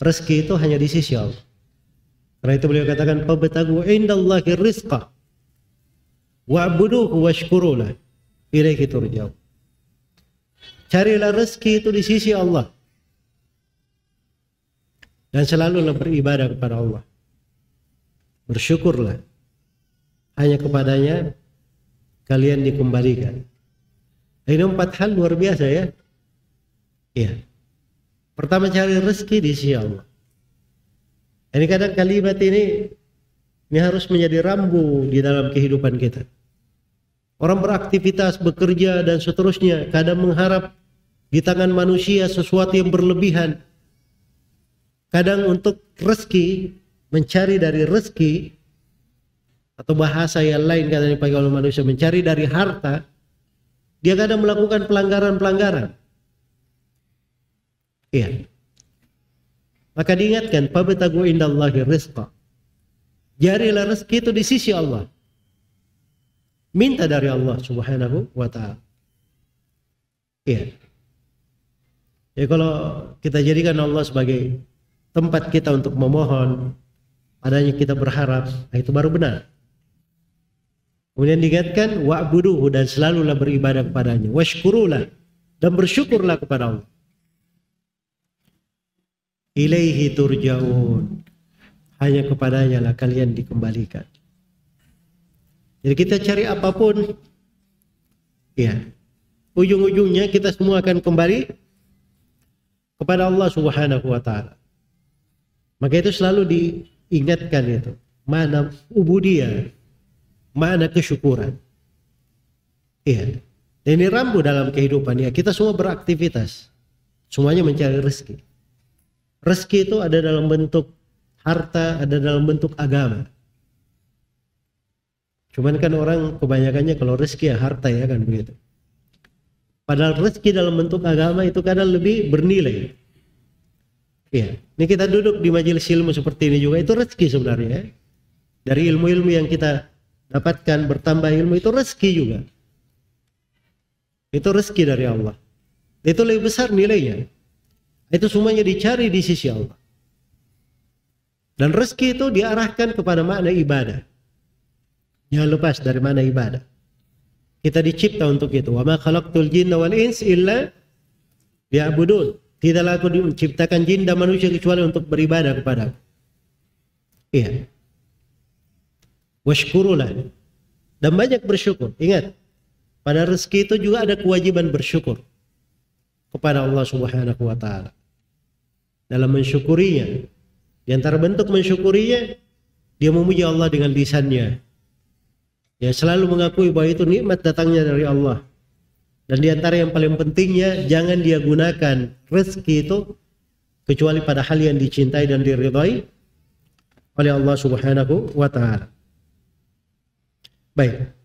rezeki itu hanya di sisi Allah. Karena itu beliau katakan fabtagu indallahi rizqa wa'buduhu washkuru lah. Ilaihi turja'un. Carilah rezeki itu di sisi Allah. Dan selalulah beribadah kepada Allah. Bersyukurlah. Hanya kepadanya kalian dikembalikan. Ini empat hal luar biasa ya. Iya. Pertama cari rezeki di sisi Allah. Ini kadang kalimat ini ini harus menjadi rambu di dalam kehidupan kita. Orang beraktivitas, bekerja dan seterusnya kadang mengharap di tangan manusia sesuatu yang berlebihan. Kadang untuk rezeki, mencari dari rezeki atau bahasa yang lain kadang dipakai oleh manusia mencari dari harta, dia kadang melakukan pelanggaran-pelanggaran. Iya. Maka diingatkan, "Fabtagu indallahi rizqa." Jarilah rezeki itu di sisi Allah. Minta dari Allah Subhanahu wa taala. Iya. Ya kalau kita jadikan Allah sebagai tempat kita untuk memohon, padanya kita berharap, nah itu baru benar. Kemudian diingatkan wa'buduhu dan selalulah beribadah kepadanya, washkurulah dan bersyukurlah kepada Allah. Ilaihi turja'un. Hanya kepadanya lah kalian dikembalikan. Jadi kita cari apa pun, ya, ujung-ujungnya kita semua akan kembali kepada Allah Subhanahu wa taala. Maka itu selalu diingatkan itu, mana ubudiyah, mana kesyukuran. Iya. Dan ini rambu dalam kehidupan ya. Kita semua beraktivitas. Semuanya mencari rezeki. Rezeki itu ada dalam bentuk harta, ada dalam bentuk agama. Cuman kan orang kebanyakannya kalau rezeki ya harta ya kan begitu. Padahal rezeki dalam bentuk agama itu kadang lebih bernilai. Iya, ini kita duduk di majelis ilmu seperti ini juga itu rezeki sebenarnya. Ya. Dari ilmu-ilmu yang kita dapatkan bertambah ilmu itu rezeki juga. Itu rezeki dari Allah. Itu lebih besar nilainya. Itu semuanya dicari di sisi Allah. Dan rezeki itu diarahkan kepada makna ibadah. Jangan lepas dari mana ibadah. Kita dicipta untuk itu. Wa ma khalaqtul jinna wal ins illa liya'budun. Tidaklah aku diciptakan jin dan manusia kecuali untuk beribadah kepada Iya. Washkurulah. Dan banyak bersyukur. Ingat, pada rezeki itu juga ada kewajiban bersyukur kepada Allah Subhanahu wa taala dalam mensyukurinya. Di antara bentuk mensyukurinya, dia memuji Allah dengan lisannya. Ya selalu mengakui bahwa itu nikmat datangnya dari Allah. Dan di antara yang paling pentingnya, jangan dia gunakan rezeki itu kecuali pada hal yang dicintai dan diridhai oleh Allah Subhanahu wa taala. Baik.